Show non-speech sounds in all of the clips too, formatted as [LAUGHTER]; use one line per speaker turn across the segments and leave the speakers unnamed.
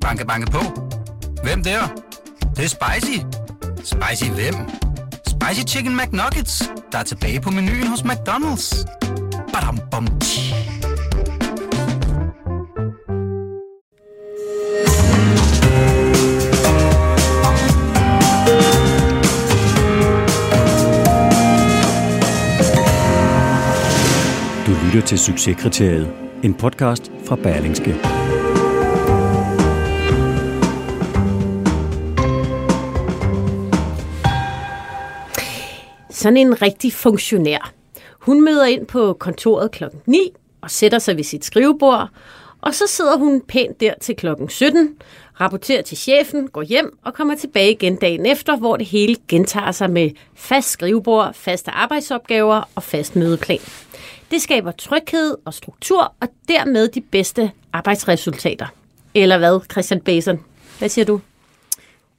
Banke, banke på. Hvem der? Det, det er spicy. Spicy hvem? Spicy Chicken McNuggets, der er tilbage på menuen hos McDonald's. Badum, bom, tji.
Du lytter til Succeskriteriet, en podcast fra Berlingske.
Sådan en rigtig funktionær. Hun møder ind på kontoret klokken 9 og sætter sig ved sit skrivebord, og så sidder hun pænt der til klokken 17, rapporterer til chefen, går hjem og kommer tilbage igen dagen efter, hvor det hele gentager sig med fast skrivebord, faste arbejdsopgaver og fast mødeplan. Det skaber tryghed og struktur, og dermed de bedste arbejdsresultater. Eller hvad, Christian Basen? Hvad siger du?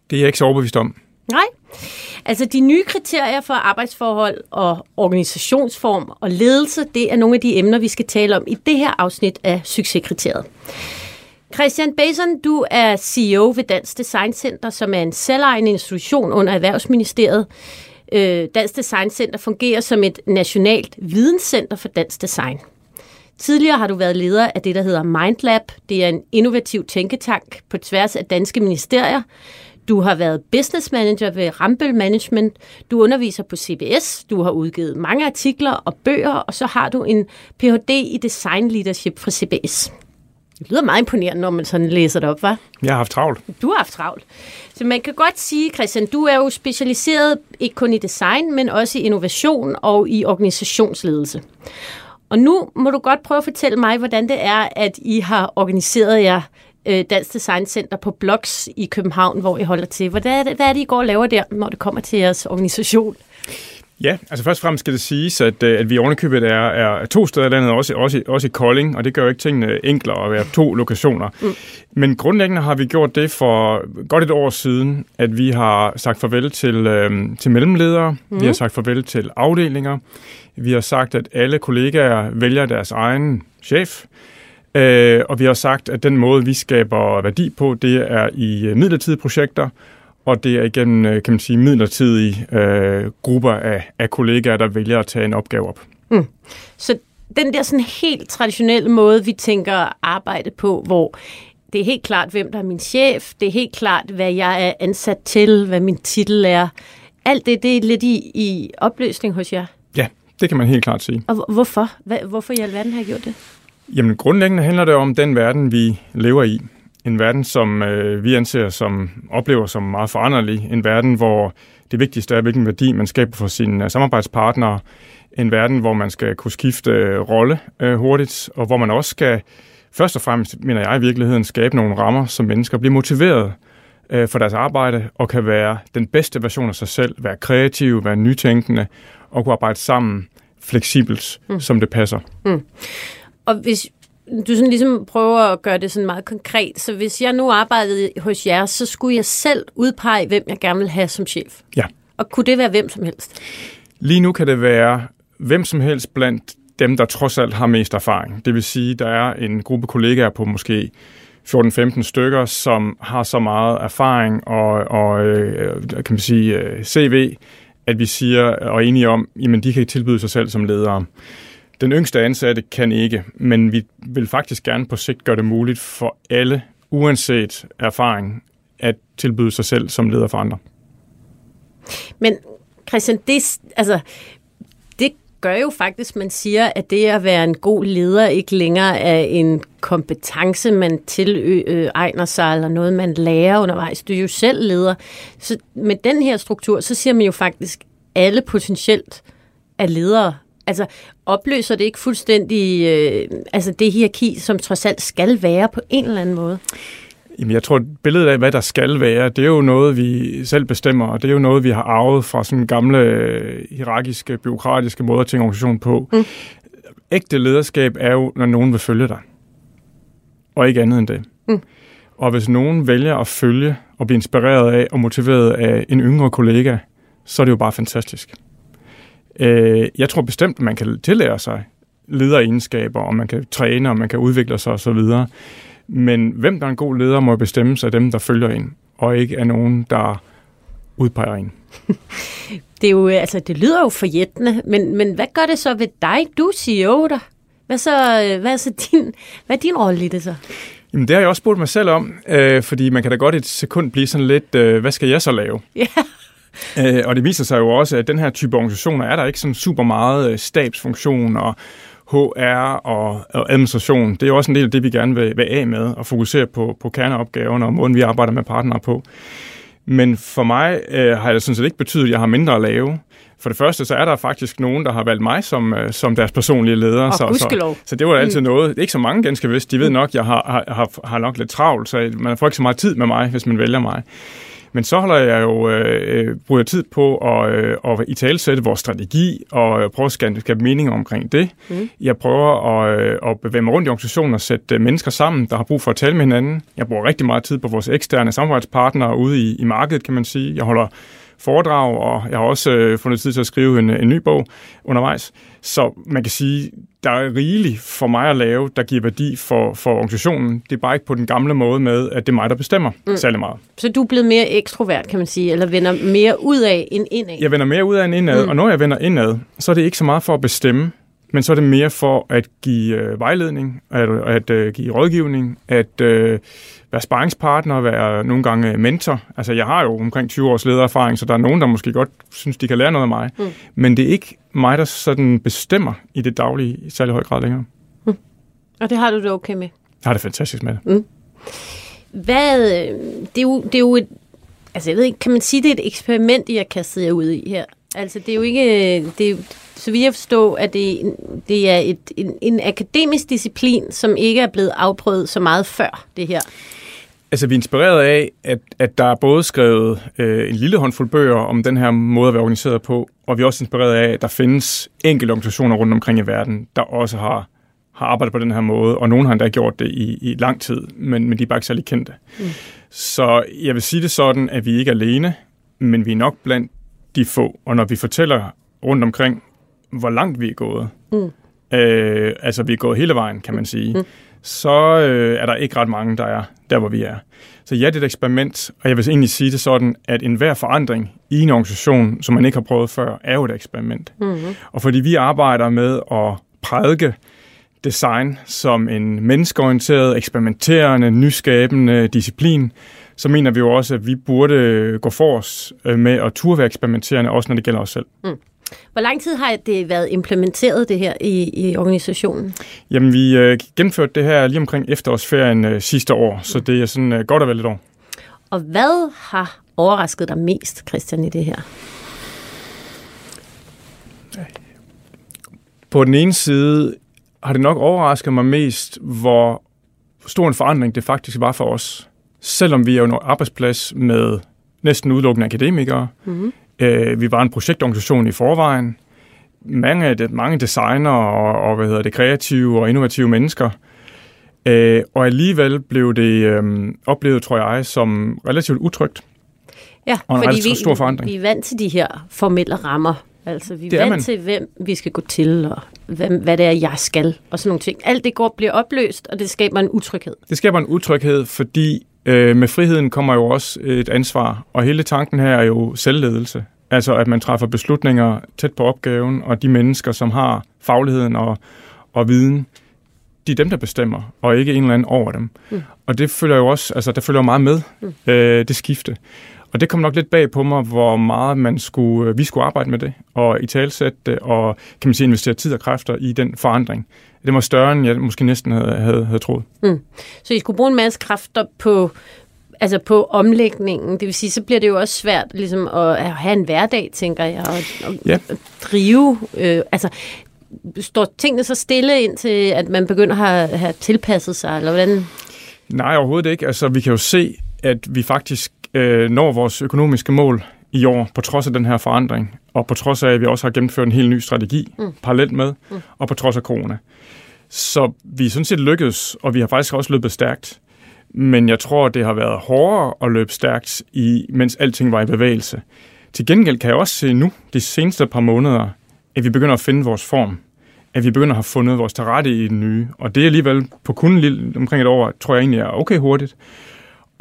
Det er jeg ikke så overbevist om.
Nej. Altså de nye kriterier for arbejdsforhold og organisationsform og ledelse, det er nogle af de emner, vi skal tale om i det her afsnit af Succeskriteriet. Christian Bason, du er CEO ved Dansk Design Center, som er en selvejende institution under Erhvervsministeriet. Øh, Dansk Design Center fungerer som et nationalt videnscenter for dansk design. Tidligere har du været leder af det, der hedder MindLab. Det er en innovativ tænketank på tværs af danske ministerier. Du har været business manager ved Rambøll Management. Du underviser på CBS. Du har udgivet mange artikler og bøger, og så har du en Ph.D. i Design Leadership fra CBS. Det lyder meget imponerende, når man sådan læser det op, var?
Jeg har haft travlt.
Du har haft travlt. Så man kan godt sige, Christian, du er jo specialiseret ikke kun i design, men også i innovation og i organisationsledelse. Og nu må du godt prøve at fortælle mig, hvordan det er, at I har organiseret jer øh, Dansk Design Center på Bloks i København, hvor I holder til. Hvad er det, hvad er det I går og laver der, når det kommer til jeres organisation?
Ja, altså først og fremmest skal det siges, at, øh, at vi ovenikøbet er, er to steder i landet, også, også, også i Kolding, og det gør jo ikke tingene enklere at være to lokationer. Mm. Men grundlæggende har vi gjort det for godt et år siden, at vi har sagt farvel til, øh, til mellemledere, mm. vi har sagt farvel til afdelinger, vi har sagt, at alle kollegaer vælger deres egen chef, øh, og vi har sagt, at den måde, vi skaber værdi på, det er i øh, midlertidige projekter, og det er igen, øh, kan man sige, midlertidige øh, grupper af, af kollegaer, der vælger at tage en opgave op. Mm.
Så den der sådan helt traditionelle måde, vi tænker arbejde på, hvor det er helt klart, hvem der er min chef, det er helt klart, hvad jeg er ansat til, hvad min titel er. Alt det, det er lidt i, i opløsning hos jer.
Ja, det kan man helt klart sige.
Og hvorfor? Hvorfor i alverden har jeg gjort det?
Jamen grundlæggende handler det om den verden, vi lever i. En verden, som øh, vi anser som, oplever som meget foranderlig. En verden, hvor det vigtigste er, hvilken værdi man skaber for sine samarbejdspartnere. En verden, hvor man skal kunne skifte øh, rolle øh, hurtigt, og hvor man også skal, først og fremmest, mener jeg i virkeligheden, skabe nogle rammer, som mennesker bliver motiveret øh, for deres arbejde, og kan være den bedste version af sig selv, være kreative, være nytænkende, og kunne arbejde sammen fleksibelt, mm. som det passer. Mm.
Og hvis du sådan ligesom prøver at gøre det sådan meget konkret, så hvis jeg nu arbejdede hos jer, så skulle jeg selv udpege, hvem jeg gerne vil have som chef.
Ja.
Og kunne det være hvem som helst?
Lige nu kan det være hvem som helst blandt dem, der trods alt har mest erfaring. Det vil sige, der er en gruppe kollegaer på måske 14-15 stykker, som har så meget erfaring og, og øh, kan man sige, øh, CV, at vi siger og er enige om, at de kan tilbyde sig selv som ledere. Den yngste ansatte kan ikke, men vi vil faktisk gerne på sigt gøre det muligt for alle, uanset erfaring, at tilbyde sig selv som leder for andre.
Men Christian, det, altså, det gør jo faktisk, man siger, at det at være en god leder ikke længere er en kompetence, man tilegner øh, sig, eller noget, man lærer undervejs. Du er jo selv leder. Så med den her struktur, så siger man jo faktisk, at alle potentielt er ledere Altså, opløser det ikke fuldstændig øh, altså det hierarki, som trods alt skal være på en eller anden måde?
Jamen, jeg tror, billedet af, hvad der skal være, det er jo noget, vi selv bestemmer, og det er jo noget, vi har arvet fra sådan gamle øh, hierarkiske, byråkratiske måder at tænke organisation på. Mm. Ægte lederskab er jo, når nogen vil følge dig, og ikke andet end det. Mm. Og hvis nogen vælger at følge og blive inspireret af og motiveret af en yngre kollega, så er det jo bare fantastisk. Øh, jeg tror bestemt, at man kan tillære sig lederegenskaber, og man kan træne, og man kan udvikle sig osv. Men hvem der er en god leder, må bestemmes af dem, der følger en, og ikke af nogen, der udpeger en. [LAUGHS]
Det, er jo, altså, det lyder jo forjættende, men, men hvad gør det så ved dig? Du er CEO der. Hvad, så, hvad, er så din, hvad er din rolle i det så?
Jamen, det har jeg også spurgt mig selv om, øh, fordi man kan da godt et sekund blive sådan lidt, øh, hvad skal jeg så lave?
Ja.
Øh, og det viser sig jo også, at den her type organisationer er der ikke sådan super meget øh, stabsfunktion og HR og, og administration. Det er jo også en del af det, vi gerne vil, vil af med og fokusere på, på kerneopgaverne og måden, vi arbejder med partnere på. Men for mig øh, har det sådan set ikke betydet, at jeg har mindre at lave. For det første, så er der faktisk nogen, der har valgt mig som, øh, som deres personlige leder.
Og
så, så, så det var altid mm. noget. Ikke så mange, ganske vist. De ved nok, at jeg har, har, har nok lidt travlt, så man får ikke så meget tid med mig, hvis man vælger mig. Men så holder jeg jo øh, øh bruger tid på at, øh, at i talsætte vores strategi og øh, prøve at skabe, skabe mening omkring det. Mm. Jeg prøver at, øh, at bevæge mig rundt i organisationen og sætte øh, mennesker sammen, der har brug for at tale med hinanden. Jeg bruger rigtig meget tid på vores eksterne samarbejdspartnere ude i, i markedet, kan man sige. Jeg holder foredrag, og jeg har også øh, fundet tid til at skrive en, en ny bog undervejs. Så man kan sige, der er rigeligt for mig at lave, der giver værdi for, for organisationen. Det er bare ikke på den gamle måde med, at det er mig, der bestemmer mm. særlig meget.
Så du er blevet mere ekstrovert, kan man sige, eller vender mere ud af end indad?
Jeg vender mere ud af end indad, mm. og når jeg vender indad, så er det ikke så meget for at bestemme, men så er det mere for at give øh, vejledning, at, at øh, give rådgivning, at øh, være sparringspartner, være nogle gange mentor. Altså, jeg har jo omkring 20 års ledererfaring, så der er nogen, der måske godt synes, de kan lære noget af mig. Mm. Men det er ikke mig, der sådan bestemmer i det daglige i særlig høj grad længere. Mm.
Og det har du det okay med?
Jeg har det fantastisk med det.
Mm. Hvad, det er jo, det er jo et, altså jeg ved ikke, kan man sige, det er et eksperiment, I har kastet jer ud i her? Altså det er jo ikke, det er, så vi har forstå, at det, det er et, en, en akademisk disciplin, som ikke er blevet afprøvet så meget før det her.
Altså, vi er inspireret af, at, at der er både skrevet øh, en lille håndfuld bøger om den her måde at være organiseret på, og vi er også inspireret af, at der findes enkelte organisationer rundt omkring i verden, der også har, har arbejdet på den her måde, og nogle har endda gjort det i, i lang tid, men, men de er bare ikke særlig kendte. Mm. Så jeg vil sige det sådan, at vi ikke er alene, men vi er nok blandt de få, og når vi fortæller rundt omkring, hvor langt vi er gået, mm. øh, altså vi er gået hele vejen, kan man sige, mm så øh, er der ikke ret mange, der er der, hvor vi er. Så ja, det er et eksperiment, og jeg vil egentlig sige det sådan, at enhver forandring i en organisation, som man ikke har prøvet før, er jo et eksperiment. Mm-hmm. Og fordi vi arbejder med at prædike design som en menneskeorienteret, eksperimenterende, nyskabende disciplin, så mener vi jo også, at vi burde gå for os øh, med at turde være eksperimenterende, også når det gælder os selv. Mm.
Hvor lang tid har det været implementeret, det her, i, i organisationen?
Jamen, vi øh, gennemførte det her lige omkring efterårsferien øh, sidste år, så det er sådan øh, godt og vel et år.
Og hvad har overrasket dig mest, Christian, i det her?
På den ene side har det nok overrasket mig mest, hvor stor en forandring det faktisk var for os. Selvom vi er jo en arbejdsplads med næsten udelukkende akademikere, mm-hmm. Øh, vi var en projektorganisation i forvejen. Mange, det, mange designer og, og hvad hedder det, kreative og innovative mennesker. Øh, og alligevel blev det øh, oplevet, tror jeg, som relativt utrygt.
Ja, og en fordi vi, stor forandring. vi er vant til de her formelle rammer. Altså, vi er, er vant man. til, hvem vi skal gå til, og hvem, hvad det er, jeg skal, og sådan nogle ting. Alt det går, bliver opløst, og det skaber en utryghed.
Det skaber en utryghed, fordi øh, med friheden kommer jo også et ansvar, og hele tanken her er jo selvledelse. Altså at man træffer beslutninger tæt på opgaven, og de mennesker, som har fagligheden og, og viden, de er dem, der bestemmer, og ikke en eller anden over dem. Mm. Og det følger jo også, altså der følger jo meget med, mm. øh, det skifte. Og det kom nok lidt bag på mig, hvor meget man skulle, øh, vi skulle arbejde med det, og i talsætte og kan man sige, investere tid og kræfter i den forandring. Det var større, end jeg måske næsten havde, havde, havde troet. Mm.
Så I skulle bruge en masse kræfter på altså på omlægningen. Det vil sige, så bliver det jo også svært ligesom at have en hverdag, tænker jeg, og, og ja. drive. Øh, altså, står tingene så stille indtil, at man begynder at have, have tilpasset sig, eller hvordan?
Nej, overhovedet ikke. Altså, vi kan jo se, at vi faktisk øh, når vores økonomiske mål i år, på trods af den her forandring, og på trods af, at vi også har gennemført en helt ny strategi mm. parallelt med, mm. og på trods af corona. Så vi er sådan set lykkedes, og vi har faktisk også løbet stærkt. Men jeg tror, det har været hårdere at løbe stærkt, i, mens alting var i bevægelse. Til gengæld kan jeg også se nu, de seneste par måneder, at vi begynder at finde vores form. at vi begynder at have fundet vores terrette i den nye. Og det er alligevel på kun lille, omkring et år, tror jeg egentlig er okay hurtigt.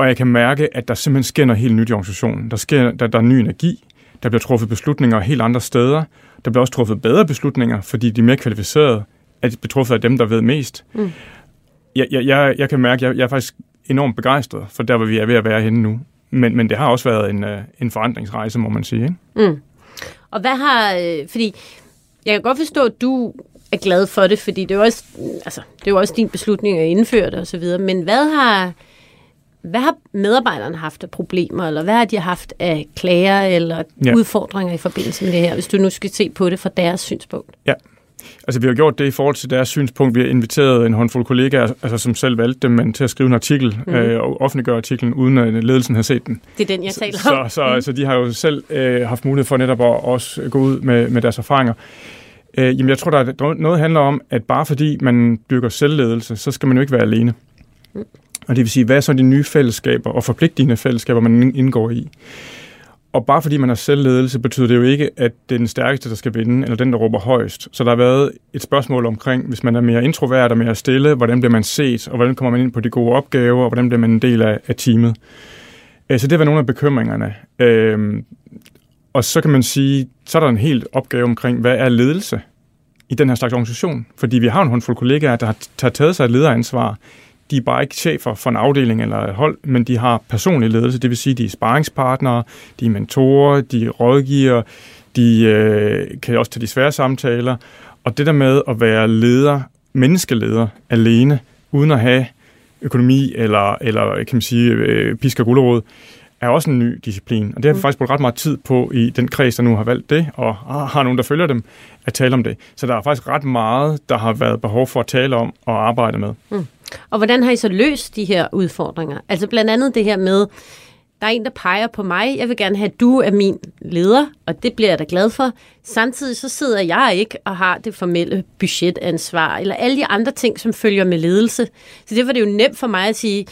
Og jeg kan mærke, at der simpelthen sker noget helt nyt i organisationen. Der, sker, der, der er ny energi, der bliver truffet beslutninger helt andre steder. Der bliver også truffet bedre beslutninger, fordi de er mere kvalificerede, at de bliver truffet af dem, der ved mest. Mm. Jeg, jeg, jeg, jeg kan mærke, at jeg, jeg er faktisk enormt begejstret for der, hvor vi er ved at være henne nu. Men, men det har også været en, øh, en forandringsrejse, må man sige. Ikke? Mm.
Og hvad har... Øh, fordi jeg kan godt forstå, at du er glad for det, fordi det er jo også, altså, det er jo også din beslutning at indføre det osv., men hvad har, hvad har medarbejderne haft af problemer, eller hvad har de haft af klager eller ja. udfordringer i forbindelse med det her, hvis du nu skal se på det fra deres synspunkt?
Ja, Altså, vi har gjort det i forhold til deres synspunkt. Vi har inviteret en håndfuld kollegaer, altså, som selv valgte dem, men til at skrive en artikel mm. øh, og offentliggøre artiklen, uden at ledelsen har set den.
Det er den, jeg taler
om. Så, så, mm. altså, de har jo selv øh, haft mulighed for netop at også gå ud med, med deres erfaringer. Øh, jamen, jeg tror, der er, noget handler om, at bare fordi man bygger selvledelse, så skal man jo ikke være alene. Mm. Og det vil sige, hvad er så de nye fællesskaber og forpligtende fællesskaber, man indgår i? Og bare fordi man har selvledelse, betyder det jo ikke, at det er den stærkeste, der skal vinde, eller den, der råber højst. Så der har været et spørgsmål omkring, hvis man er mere introvert og mere stille, hvordan bliver man set, og hvordan kommer man ind på de gode opgaver, og hvordan bliver man en del af, af teamet. Øh, så det var nogle af bekymringerne. Øhm, og så kan man sige, så er der en helt opgave omkring, hvad er ledelse i den her slags organisation? Fordi vi har en håndfuld kollegaer, der har taget sig et lederansvar de er bare ikke chefer for en afdeling eller et hold, men de har personlig ledelse, det vil sige, de er sparringspartnere, de er mentorer, de er rådgiver, de øh, kan også tage de svære samtaler. Og det der med at være leder, menneskeleder alene, uden at have økonomi eller, eller kan man sige, øh, pisk og gullerod, er også en ny disciplin. Og det har vi mm. faktisk brugt ret meget tid på i den kreds, der nu har valgt det, og har nogen, der følger dem, at tale om det. Så der er faktisk ret meget, der har været behov for at tale om og arbejde med. Mm.
Og hvordan har I så løst de her udfordringer? Altså blandt andet det her med, der er en, der peger på mig. Jeg vil gerne have, at du er min leder, og det bliver jeg da glad for. Samtidig så sidder jeg ikke og har det formelle budgetansvar, eller alle de andre ting, som følger med ledelse. Så det var det jo nemt for mig at sige,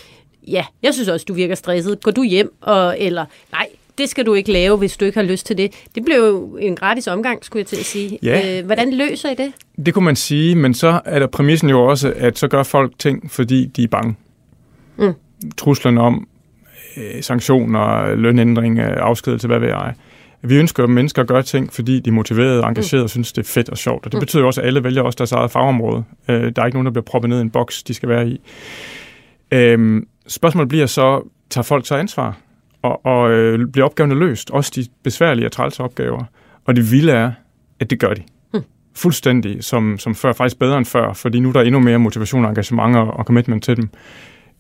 ja, jeg synes også, du virker stresset. Går du hjem? Og, eller nej, det skal du ikke lave, hvis du ikke har lyst til det. Det blev jo en gratis omgang, skulle jeg til at sige. Ja. Øh, hvordan løser I det?
Det kunne man sige, men så er der præmissen jo også, at så gør folk ting, fordi de er bange. Mm. Truslerne om øh, sanktioner, lønændring, afskedelse, hvad ved jeg. Vi ønsker at mennesker at gøre ting, fordi de er motiverede og engagerede mm. og synes, det er fedt og sjovt. Og det mm. betyder også, at alle vælger også deres eget fagområde. Øh, der er ikke nogen, der bliver proppet ned i en boks, de skal være i. Øh, spørgsmålet bliver så, tager folk så ansvar? og, og øh, bliver opgaverne løst, også de besværlige og trælse opgaver. Og det vilde er, at det gør de. Hmm. Fuldstændig som, som før, faktisk bedre end før, fordi nu er der endnu mere motivation og engagement og, og commitment til dem.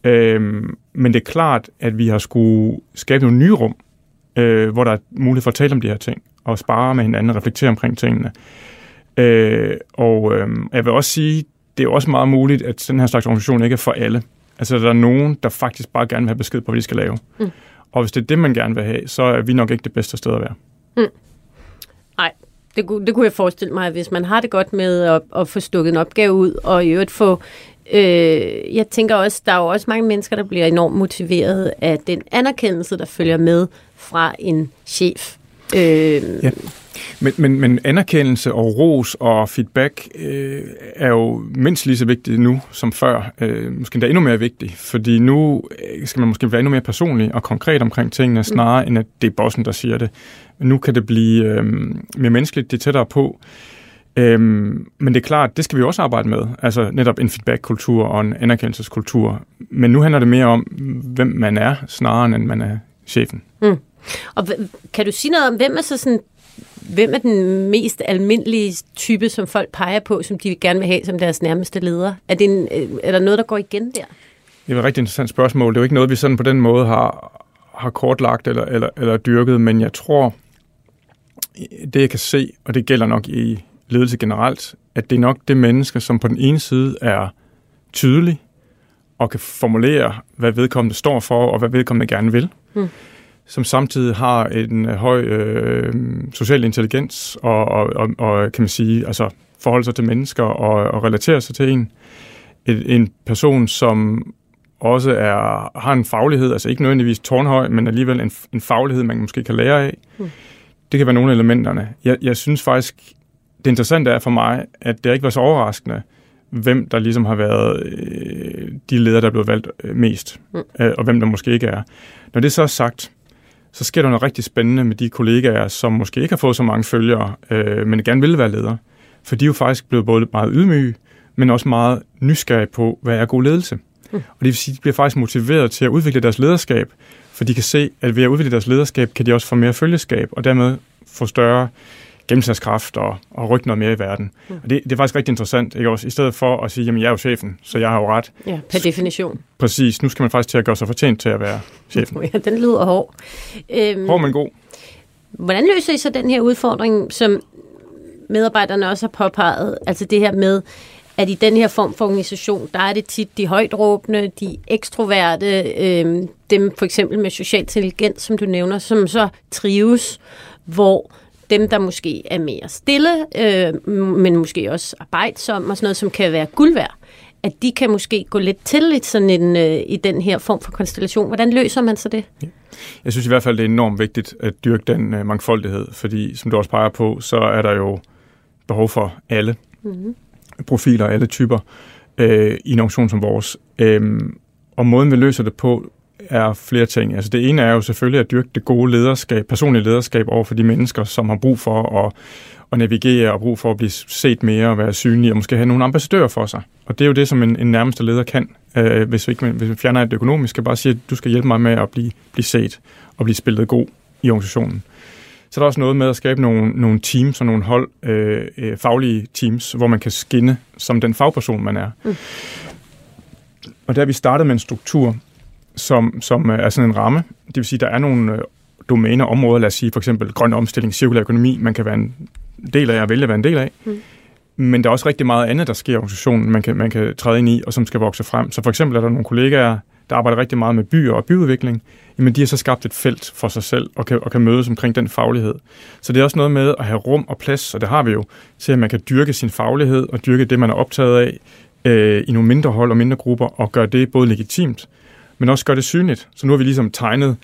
Øhm, men det er klart, at vi har skulle skabe nogle nye rum, øh, hvor der er mulighed for at tale om de her ting, og spare med hinanden og reflektere omkring tingene. Øh, og øh, jeg vil også sige, det er også meget muligt, at den her slags organisation ikke er for alle. Altså, der er nogen, der faktisk bare gerne vil have besked på, hvad de skal lave. Mm. Og hvis det er det, man gerne vil have, så er vi nok ikke det bedste sted at være. Mm.
Nej, det, det kunne jeg forestille mig, hvis man har det godt med at, at få stukket en opgave ud, og i øvrigt få... Øh, jeg tænker også, der er jo også mange mennesker, der bliver enormt motiveret af den anerkendelse, der følger med fra en chef. Øh,
ja. Men, men, men anerkendelse og ros og feedback øh, er jo mindst lige så vigtigt nu som før. Øh, måske endda endnu mere vigtigt, fordi nu øh, skal man måske være endnu mere personlig og konkret omkring tingene, snarere mm. end at det er bossen, der siger det. Nu kan det blive øh, mere menneskeligt, det er tættere på. Øhm, men det er klart, det skal vi også arbejde med. Altså netop en feedback-kultur og en anerkendelseskultur. Men nu handler det mere om, hvem man er, snarere end man er chefen. Mm.
Og kan du sige noget om, hvem er så sådan Hvem er den mest almindelige type, som folk peger på, som de gerne vil have som deres nærmeste leder? Er, det en, øh, er der noget, der går igen der?
Det er et rigtig interessant spørgsmål. Det er jo ikke noget, vi sådan på den måde har, har kortlagt eller, eller, eller dyrket, men jeg tror, det jeg kan se, og det gælder nok i ledelse generelt, at det er nok det menneske, som på den ene side er tydelig og kan formulere, hvad vedkommende står for, og hvad vedkommende gerne vil. Hmm som samtidig har en øh, høj øh, social intelligens og, og, og, og, kan man sige, altså forholder sig til mennesker og, og relaterer sig til en. En, en person, som også er, har en faglighed, altså ikke nødvendigvis tårnhøj, men alligevel en, en faglighed, man måske kan lære af. Mm. Det kan være nogle af elementerne. Jeg, jeg synes faktisk, det interessante er for mig, at det ikke var så overraskende, hvem der ligesom har været øh, de ledere, der er blevet valgt øh, mest, mm. øh, og hvem der måske ikke er. Når det så er sagt, så sker der noget rigtig spændende med de kollegaer, som måske ikke har fået så mange følgere, øh, men gerne vil være ledere. For de er jo faktisk blevet både meget ydmyge, men også meget nysgerrige på, hvad er god ledelse. Mm. Og det vil sige, at de bliver faktisk motiveret til at udvikle deres lederskab, for de kan se, at ved at udvikle deres lederskab, kan de også få mere følgeskab, og dermed få større gennemslagskraft og, og rykke noget mere i verden. Mm. Og det, det er faktisk rigtig interessant, ikke også? I stedet for at sige, jamen jeg er jo chefen, så jeg har jo ret.
Ja, per definition.
Præcis, nu skal man faktisk til at gøre sig fortjent til at være chefen. [LAUGHS]
Ja, den lyder hård.
Øhm, hård, men god.
Hvordan løser I så den her udfordring, som medarbejderne også har påpeget? Altså det her med, at i den her form for organisation, der er det tit de højtråbende, de ekstroverte, øh, dem for eksempel med social intelligens, som du nævner, som så trives, hvor dem, der måske er mere stille, øh, men måske også arbejdsomme og sådan noget, som kan være guld værd, at de kan måske gå lidt til i, sådan en, øh, i den her form for konstellation. Hvordan løser man så det?
Jeg synes i hvert fald, det er enormt vigtigt at dyrke den øh, mangfoldighed, fordi som du også peger på, så er der jo behov for alle mm-hmm. profiler, alle typer øh, i en organisation som vores. Øh, og måden, vi løser det på, er flere ting. Altså det ene er jo selvfølgelig at dyrke det gode lederskab, personlige lederskab over for de mennesker, som har brug for at, at navigere og brug for at blive set mere og være synlige og måske have nogle ambassadører for sig. Og det er jo det, som en, en nærmeste leder kan, øh, hvis, vi ikke, hvis vi fjerner det økonomiske, bare sige, at du skal hjælpe mig med at blive, blive set og blive spillet god i organisationen. Så er der også noget med at skabe nogle, nogle teams og nogle hold, øh, øh, faglige teams, hvor man kan skinne som den fagperson, man er. Mm. Og der vi startet med en struktur, som, som øh, er sådan en ramme. Det vil sige, der er nogle øh, domæner, områder, lad os sige for eksempel grøn omstilling, cirkulær økonomi, man kan være en del af og vælge at være en del af. Mm. Men der er også rigtig meget andet, der sker i organisationen, man kan, man kan træde ind i, og som skal vokse frem. Så for eksempel er der nogle kollegaer, der arbejder rigtig meget med byer og byudvikling. Jamen, de har så skabt et felt for sig selv og kan, og kan mødes omkring den faglighed. Så det er også noget med at have rum og plads, og det har vi jo, til at man kan dyrke sin faglighed og dyrke det, man er optaget af øh, i nogle mindre hold og mindre grupper, og gøre det både legitimt, men også gøre det synligt. Så nu har vi ligesom tegnet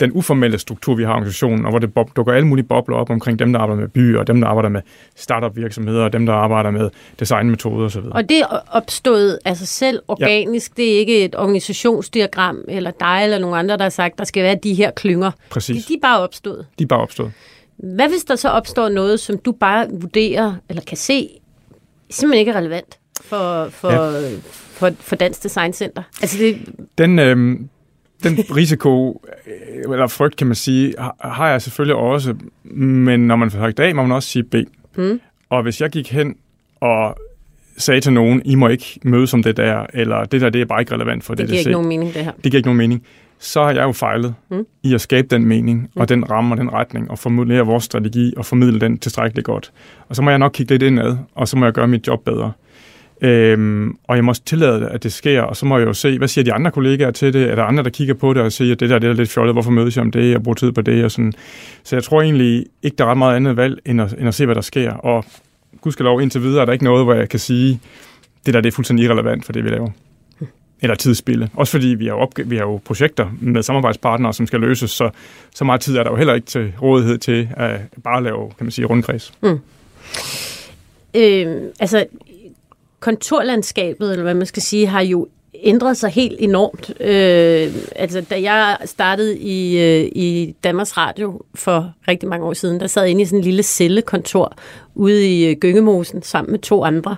den uformelle struktur, vi har i organisationen, og hvor det dukker alle mulige bobler op omkring dem, der arbejder med byer, og dem, der arbejder med startup-virksomheder, og dem, der arbejder med designmetoder osv.
Og det er opstået af sig selv organisk. Ja. Det er ikke et organisationsdiagram, eller dig eller nogen andre, der har sagt, der skal være de her klynger.
Præcis.
De, de er bare opstået.
De er bare opstået.
Hvad hvis der så opstår noget, som du bare vurderer, eller kan se, simpelthen ikke er relevant for, for, ja for, for Dansk Design Center? Altså det...
Den, øh, den risiko, øh, eller frygt kan man sige, har jeg selvfølgelig også, men når man får sagt A, må man også sige B. Mm. Og hvis jeg gik hen og sagde til nogen, I må ikke møde som det der, eller det der, det er bare ikke relevant for
det,
det
giver ikke nogen mening, det her.
Det giver ikke nogen mening. Så har jeg jo fejlet mm. i at skabe den mening, mm. og den ramme og den retning, og formulere vores strategi, og formidle den tilstrækkeligt godt. Og så må jeg nok kigge lidt indad, og så må jeg gøre mit job bedre. Øhm, og jeg må også tillade, at det sker, og så må jeg jo se, hvad siger de andre kollegaer til det? Er der andre, der kigger på det og siger, at det der det er lidt fjollet, hvorfor mødes jeg om det, og bruger tid på det? Og sådan. Så jeg tror egentlig ikke, der er ret meget andet valg, end at, end at se, hvad der sker. Og gudskelov indtil videre er der ikke noget, hvor jeg kan sige, det der det er fuldstændig irrelevant for det, vi laver. Eller tidsspille. Også fordi vi har, opg- vi har jo projekter med samarbejdspartnere, som skal løses, så, så meget tid er der jo heller ikke til rådighed til at bare lave, kan man sige, rundkreds. Mm.
Øh, altså, kontorlandskabet, eller hvad man skal sige, har jo ændret sig helt enormt. Øh, altså, da jeg startede i, øh, i Danmarks Radio for rigtig mange år siden, der sad jeg inde i sådan en lille cellekontor ude i øh, Gyngemosen sammen med to andre.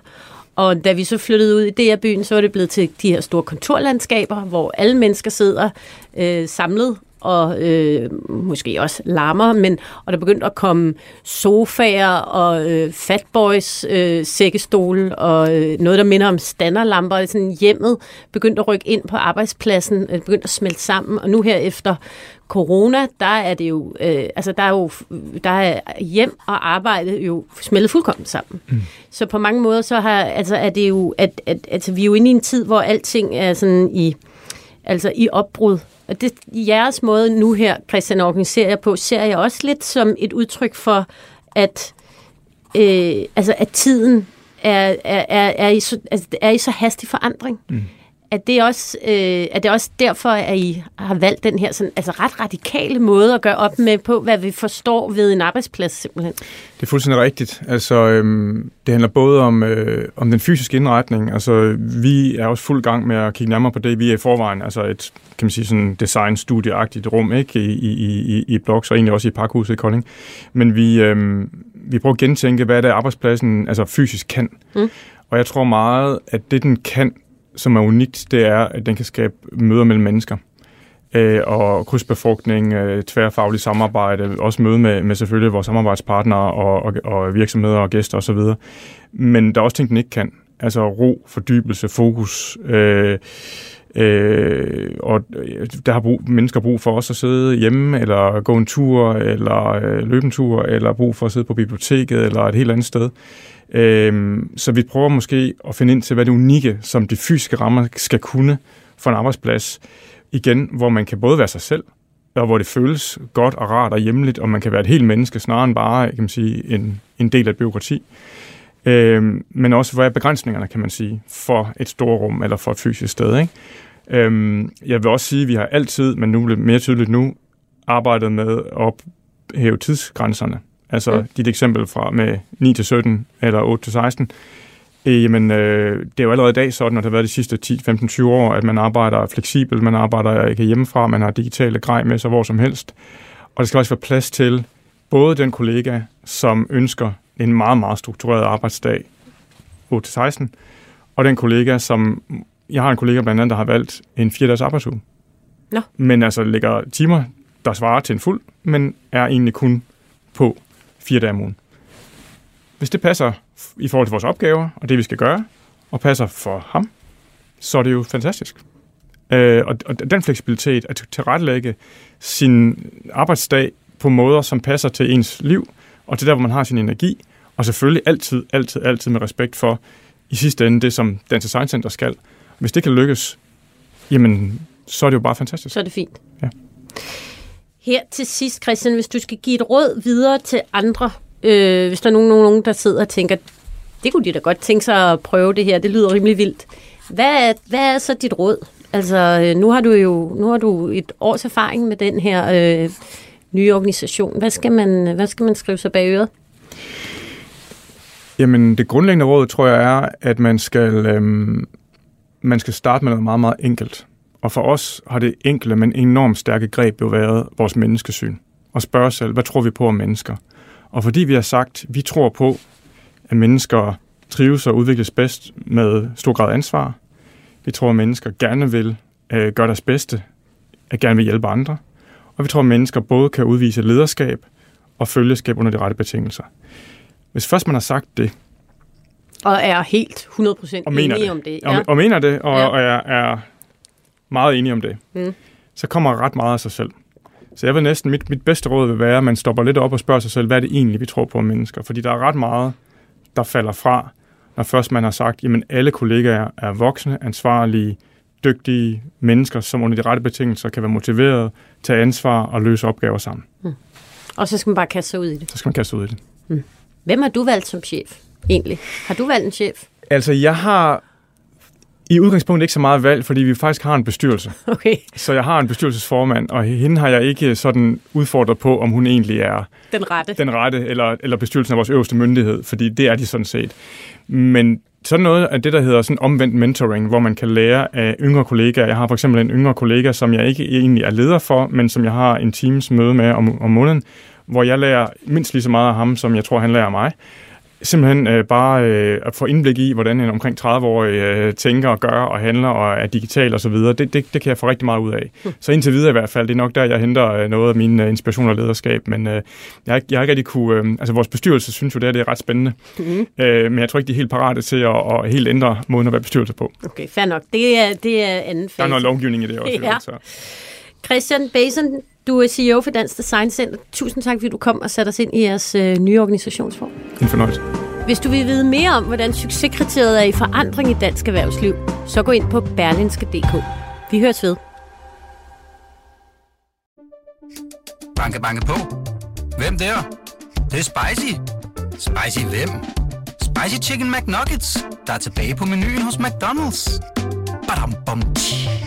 Og da vi så flyttede ud i DR-byen, så var det blevet til de her store kontorlandskaber, hvor alle mennesker sidder øh, samlet og øh, måske også larmer, men og der begyndte at komme sofaer og øh, fatboys øh, sækkestole og øh, noget, der minder om standerlamper. Sådan hjemmet begyndte at rykke ind på arbejdspladsen, øh, begyndte at smelte sammen, og nu her efter corona, der er det jo, øh, altså der er jo, der er hjem og arbejde jo smeltet fuldkommen sammen. Mm. Så på mange måder, så har, altså er det jo, at, at, altså vi er jo inde i en tid, hvor alting er sådan i, altså i opbrud. Og det, jeres måde nu her, Christian, organiserer på, ser jeg også lidt som et udtryk for, at, øh, altså, at tiden er, er, er, er, i så, altså, er i så hastig forandring. Mm. Er det, også, øh, er det også derfor, at I har valgt den her sådan, altså ret radikale måde at gøre op med på, hvad vi forstår ved en arbejdsplads simpelthen?
Det er fuldstændig rigtigt. Altså, øhm, det handler både om, øh, om den fysiske indretning. Altså, vi er også fuld gang med at kigge nærmere på det, vi er i forvejen. Altså et, kan man sige, sådan design-studieagtigt rum, ikke? I, i, i, i Bloks og egentlig også i Parkhuset i Kolding. Men vi, øhm, vi prøver at gentænke, hvad det er, arbejdspladsen altså fysisk kan. Mm. Og jeg tror meget, at det, den kan, som er unikt, det er, at den kan skabe møder mellem mennesker. Øh, og krydsbefrugtning, øh, tværfaglig samarbejde, også møde med, med selvfølgelig vores samarbejdspartnere og, og, og virksomheder og gæster osv. Men der er også ting, den ikke kan. Altså ro, fordybelse, fokus, øh, Øh, og der har brug, mennesker brug for også at sidde hjemme, eller gå en tur, eller øh, løbe en tur, eller brug for at sidde på biblioteket, eller et helt andet sted. Øh, så vi prøver måske at finde ind til, hvad det unikke, som de fysiske rammer skal kunne for en arbejdsplads. Igen, hvor man kan både være sig selv, og hvor det føles godt og rart og hjemligt, og man kan være et helt menneske, snarere end bare kan man sige, en, en del af et byråkrati. Øhm, men også, hvad er begrænsningerne, kan man sige, for et stort rum eller for et fysisk sted. Ikke? Øhm, jeg vil også sige, at vi har altid, men nu bliver mere tydeligt nu, arbejdet med at hæve tidsgrænserne. Altså ja. dit eksempel fra med 9 til 17 eller 8 til 16. Øh, jamen, øh, det er jo allerede i dag sådan, at det har været de sidste 10, 15, 20 år, at man arbejder fleksibelt, man arbejder ikke hjemmefra, man har digitale grej med sig hvor som helst. Og der skal også være plads til både den kollega, som ønsker en meget, meget struktureret arbejdsdag 8-16, og den kollega, som jeg har en kollega blandt andet, der har valgt en fire dages arbejdsuge.
Nå.
Men altså lægger timer, der svarer til en fuld, men er egentlig kun på fire dage om ugen. Hvis det passer i forhold til vores opgaver og det, vi skal gøre, og passer for ham, så er det jo fantastisk. Øh, og, og den fleksibilitet at tilrettelægge sin arbejdsdag på måder, som passer til ens liv, og til der, hvor man har sin energi, og selvfølgelig altid, altid, altid med respekt for, i sidste ende, det som Dansk Design Center skal, hvis det kan lykkes, jamen, så er det jo bare fantastisk.
Så er det fint.
Ja.
Her til sidst, Christian, hvis du skal give et råd videre til andre, øh, hvis der er nogen, nogen, der sidder og tænker, det kunne de da godt tænke sig at prøve det her, det lyder rimelig vildt. Hvad er, hvad er så dit råd? Altså, øh, nu har du jo nu har du et års erfaring med den her øh, nye organisation. Hvad skal, man, hvad skal man skrive sig bag øret?
Jamen, det grundlæggende råd, tror jeg, er, at man skal øhm, man skal starte med noget meget, meget enkelt. Og for os har det enkle, men enormt stærke greb jo været vores menneskesyn. Og spørge os selv, hvad tror vi på om mennesker? Og fordi vi har sagt, vi tror på, at mennesker trives og udvikles bedst med stor grad ansvar. Vi tror, at mennesker gerne vil øh, gøre deres bedste, at gerne vil hjælpe andre. Og vi tror, at mennesker både kan udvise lederskab og følgeskab under de rette betingelser. Hvis først man har sagt det,
og er helt 100% og enig det. om det.
Ja. Og, og mener det, og, ja. og er, er meget enig om det. Mm. Så kommer ret meget af sig selv. Så jeg vil næsten, mit, mit bedste råd vil være, at man stopper lidt op og spørger sig selv, hvad er det egentlig, vi tror på om mennesker? Fordi der er ret meget, der falder fra, når først man har sagt, jamen alle kollegaer er voksne, ansvarlige, dygtige mennesker, som under de rette betingelser kan være motiveret, tage ansvar og løse opgaver sammen. Mm.
Og så skal man bare kaste sig ud i det.
Så skal man kaste sig ud i det. Mm.
Hvem har du valgt som chef? egentlig? Har du valgt en chef?
Altså, jeg har i udgangspunktet ikke så meget valg, fordi vi faktisk har en bestyrelse. [LAUGHS]
Okay.
Så jeg har en bestyrelsesformand, og hende har jeg ikke sådan udfordret på, om hun egentlig er
den rette,
den rette eller, eller bestyrelsen af vores øverste myndighed, fordi det er de sådan set. Men sådan noget af det, der hedder sådan omvendt mentoring, hvor man kan lære af yngre kollegaer. Jeg har for eksempel en yngre kollega, som jeg ikke egentlig er leder for, men som jeg har en teams møde med om, om måneden, hvor jeg lærer mindst lige så meget af ham, som jeg tror, han lærer af mig simpelthen øh, bare øh, at få indblik i, hvordan en omkring 30-årig øh, tænker og gør og handler og er digital og så videre, det, det, det kan jeg få rigtig meget ud af. Mm. Så indtil videre i hvert fald, det er nok der, jeg henter øh, noget af min øh, inspiration og lederskab, men øh, jeg, har, jeg har ikke rigtig kunne, øh, altså vores bestyrelse synes jo, det, er, det er ret spændende, mm. øh, men jeg tror ikke, de er helt parate til at, at helt ændre måden at være bestyrelse på.
Okay, fair nok. Det er, det er anden fase.
Der er noget lovgivning i det også. [LAUGHS]
Ja. Så. Christian Basen, du er CEO for Dansk Design Center. Tusind tak, fordi du kom og satte os ind i jeres øh, nye organisationsform.
En fornøjelse.
Hvis du vil vide mere om, hvordan succeskriteriet er i forandring i dansk erhvervsliv, så gå ind på berlinske.dk. Vi høres ved.
Banke, banke på. Hvem der? Det, det er spicy. Spicy hvem? Spicy Chicken McNuggets, der er tilbage på menuen hos McDonald's. Badum, bom, tji.